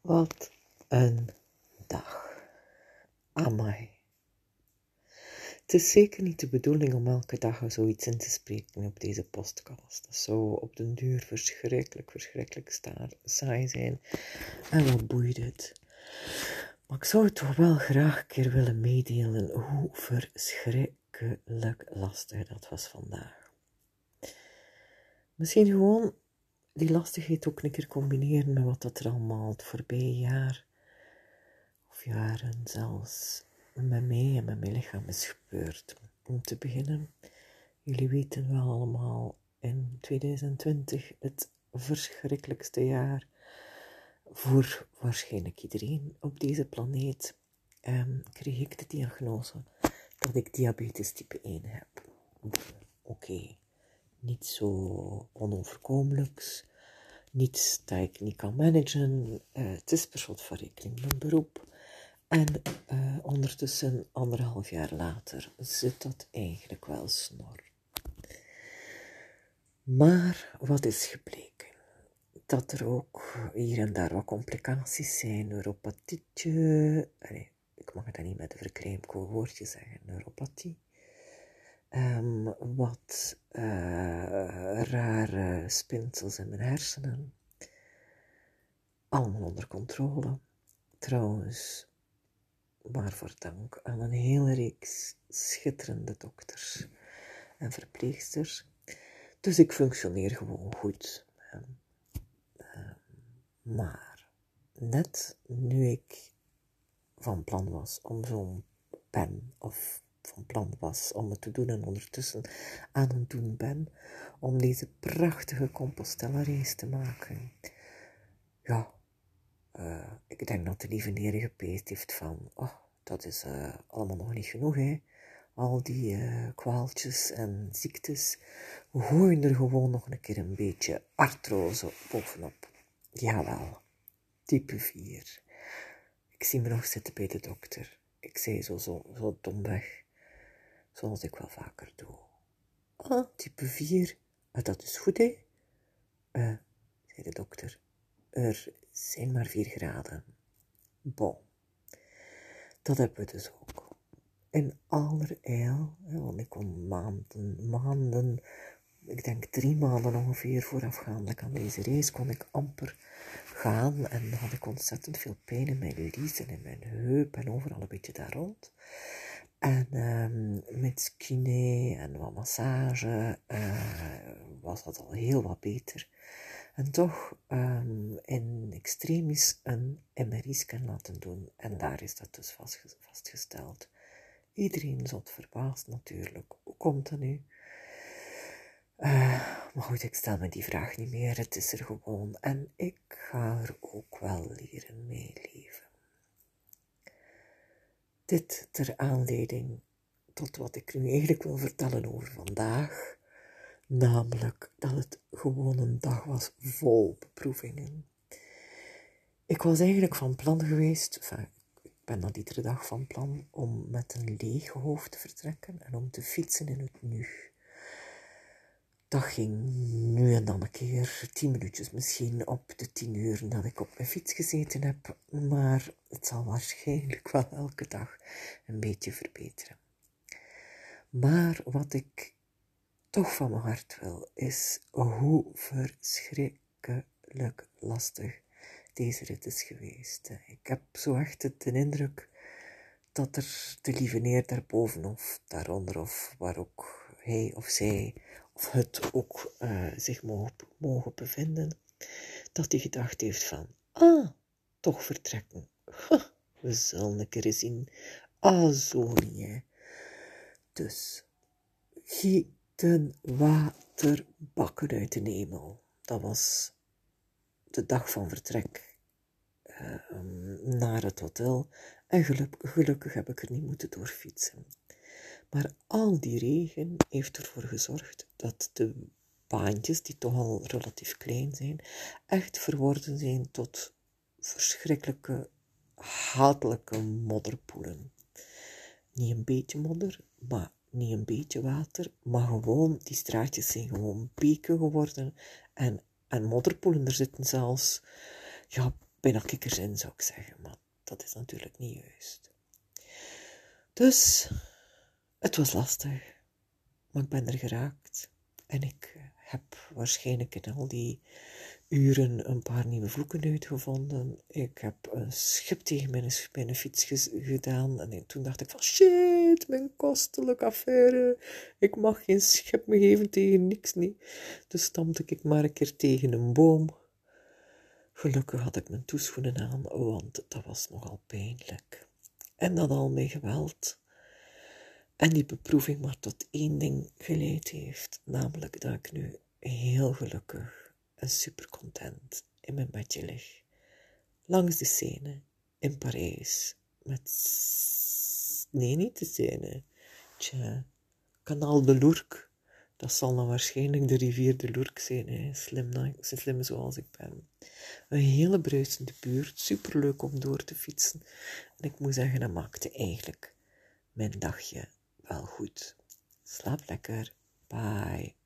Wat een dag. Amai. Het is zeker niet de bedoeling om elke dag zoiets in te spreken op deze podcast. Dat zou op den duur verschrikkelijk, verschrikkelijk saai zijn. En wat boeit het? Maar ik zou het toch wel graag een keer willen meedelen hoe verschrikkelijk lastig dat was vandaag. Misschien gewoon die lastigheid ook een keer combineren met wat dat er allemaal het voorbije jaar of jaren zelfs met mij en met mijn lichaam is gebeurd. Om te beginnen, jullie weten wel allemaal in 2020 het verschrikkelijkste jaar voor waarschijnlijk iedereen op deze planeet, um, kreeg ik de diagnose dat ik diabetes type 1 heb. Oké, niet zo onoverkomelijks, niets dat ik niet kan managen. Uh, het is per slot van rekening mijn beroep. En uh, ondertussen, anderhalf jaar later, zit dat eigenlijk wel snor. Maar wat is gebleken? Dat er ook hier en daar wat complicaties zijn. Neuropathietje. Nee, ik mag dan niet met een verkleimd woordje zeggen. Neuropathie. Um, wat uh, rare spinsels in mijn hersenen. Allemaal onder controle. Trouwens, waarvoor dank aan een hele reeks schitterende dokters en verpleegsters. Dus ik functioneer gewoon goed. Ehm, maar net nu ik van plan was om zo'n pen of van plan was om het te doen en ondertussen aan het doen ben om deze prachtige Compostela-race te maken. Ja, uh, ik denk dat de lieve neer gepeest heeft van, oh, dat is uh, allemaal nog niet genoeg, hè. Al die uh, kwaaltjes en ziektes, we gooien er gewoon nog een keer een beetje artrose bovenop. Jawel, type 4. Ik zie me nog zitten bij de dokter. Ik zei zo, zo, zo domweg zoals ik wel vaker doe. Ah, type 4, ah, dat is goed, hè? Uh, zei de dokter, er zijn maar 4 graden. Bon, dat hebben we dus ook. In allerijl, want ik kon maanden, maanden, ik denk drie maanden ongeveer voorafgaandelijk aan deze race, kon ik amper gaan en had ik ontzettend veel pijn in mijn lies en in mijn heup en overal een beetje daar rond. En um, met kiné en wat massage uh, was dat al heel wat beter. En toch um, in extremis een MRI-scan laten doen. En daar is dat dus vastgesteld. Iedereen zat verbaasd natuurlijk. Hoe komt dat nu? Uh, maar goed, ik stel me die vraag niet meer. Het is er gewoon. En ik ga er ook wel leren meeleven. Dit ter aanleiding tot wat ik nu eigenlijk wil vertellen over vandaag, namelijk dat het gewoon een dag was vol beproevingen. Ik was eigenlijk van plan geweest, ik ben dan iedere dag van plan om met een leeg hoofd te vertrekken en om te fietsen in het nu. Dat ging nu en dan een keer, tien minuutjes misschien, op de tien uur dat ik op mijn fiets gezeten heb. Maar het zal waarschijnlijk wel elke dag een beetje verbeteren. Maar wat ik toch van mijn hart wil, is hoe verschrikkelijk lastig deze rit is geweest. Ik heb zo echt de indruk dat er de lieve neer daarboven of daaronder of waar ook hij of zij het ook uh, zich mogen, bevinden, dat hij gedacht heeft van, ah, toch vertrekken. we zullen een keer zien. Ah, zo niet. Dus, gieten water bakken uit de hemel. Dat was de dag van vertrek uh, naar het hotel. En gelukkig heb ik er niet moeten doorfietsen. Maar al die regen heeft ervoor gezorgd dat de baantjes, die toch al relatief klein zijn, echt verworden zijn tot verschrikkelijke, hatelijke modderpoelen. Niet een beetje modder, maar niet een beetje water, maar gewoon, die straatjes zijn gewoon beken geworden en, en modderpoelen. Er zitten zelfs, ja, bijna kikkers in, zou ik zeggen, maar dat is natuurlijk niet juist. Dus, het was lastig, maar ik ben er geraakt. En ik heb waarschijnlijk in al die uren een paar nieuwe vloeken uitgevonden. Ik heb een schip tegen mijn, fiets gedaan. En toen dacht ik van shit, mijn kostelijke affaire. Ik mag geen schip meer geven tegen niks niet. Dus stampte ik maar een keer tegen een boom. Gelukkig had ik mijn toeschoenen aan, want dat was nogal pijnlijk. En dat al mijn geweld. En die beproeving maar tot één ding geleid heeft, namelijk dat ik nu heel gelukkig en super content in mijn bedje lig. Langs de Seine in Parijs. Met. Nee, niet de Seine. Tja, Kanaal de Lourc. Dat zal dan waarschijnlijk de rivier de Lourc zijn, hè. Slim, slim zoals ik ben. Een hele bruisende buurt, superleuk om door te fietsen. En ik moet zeggen, dat maakte eigenlijk mijn dagje wel goed. Slaap lekker. Bye.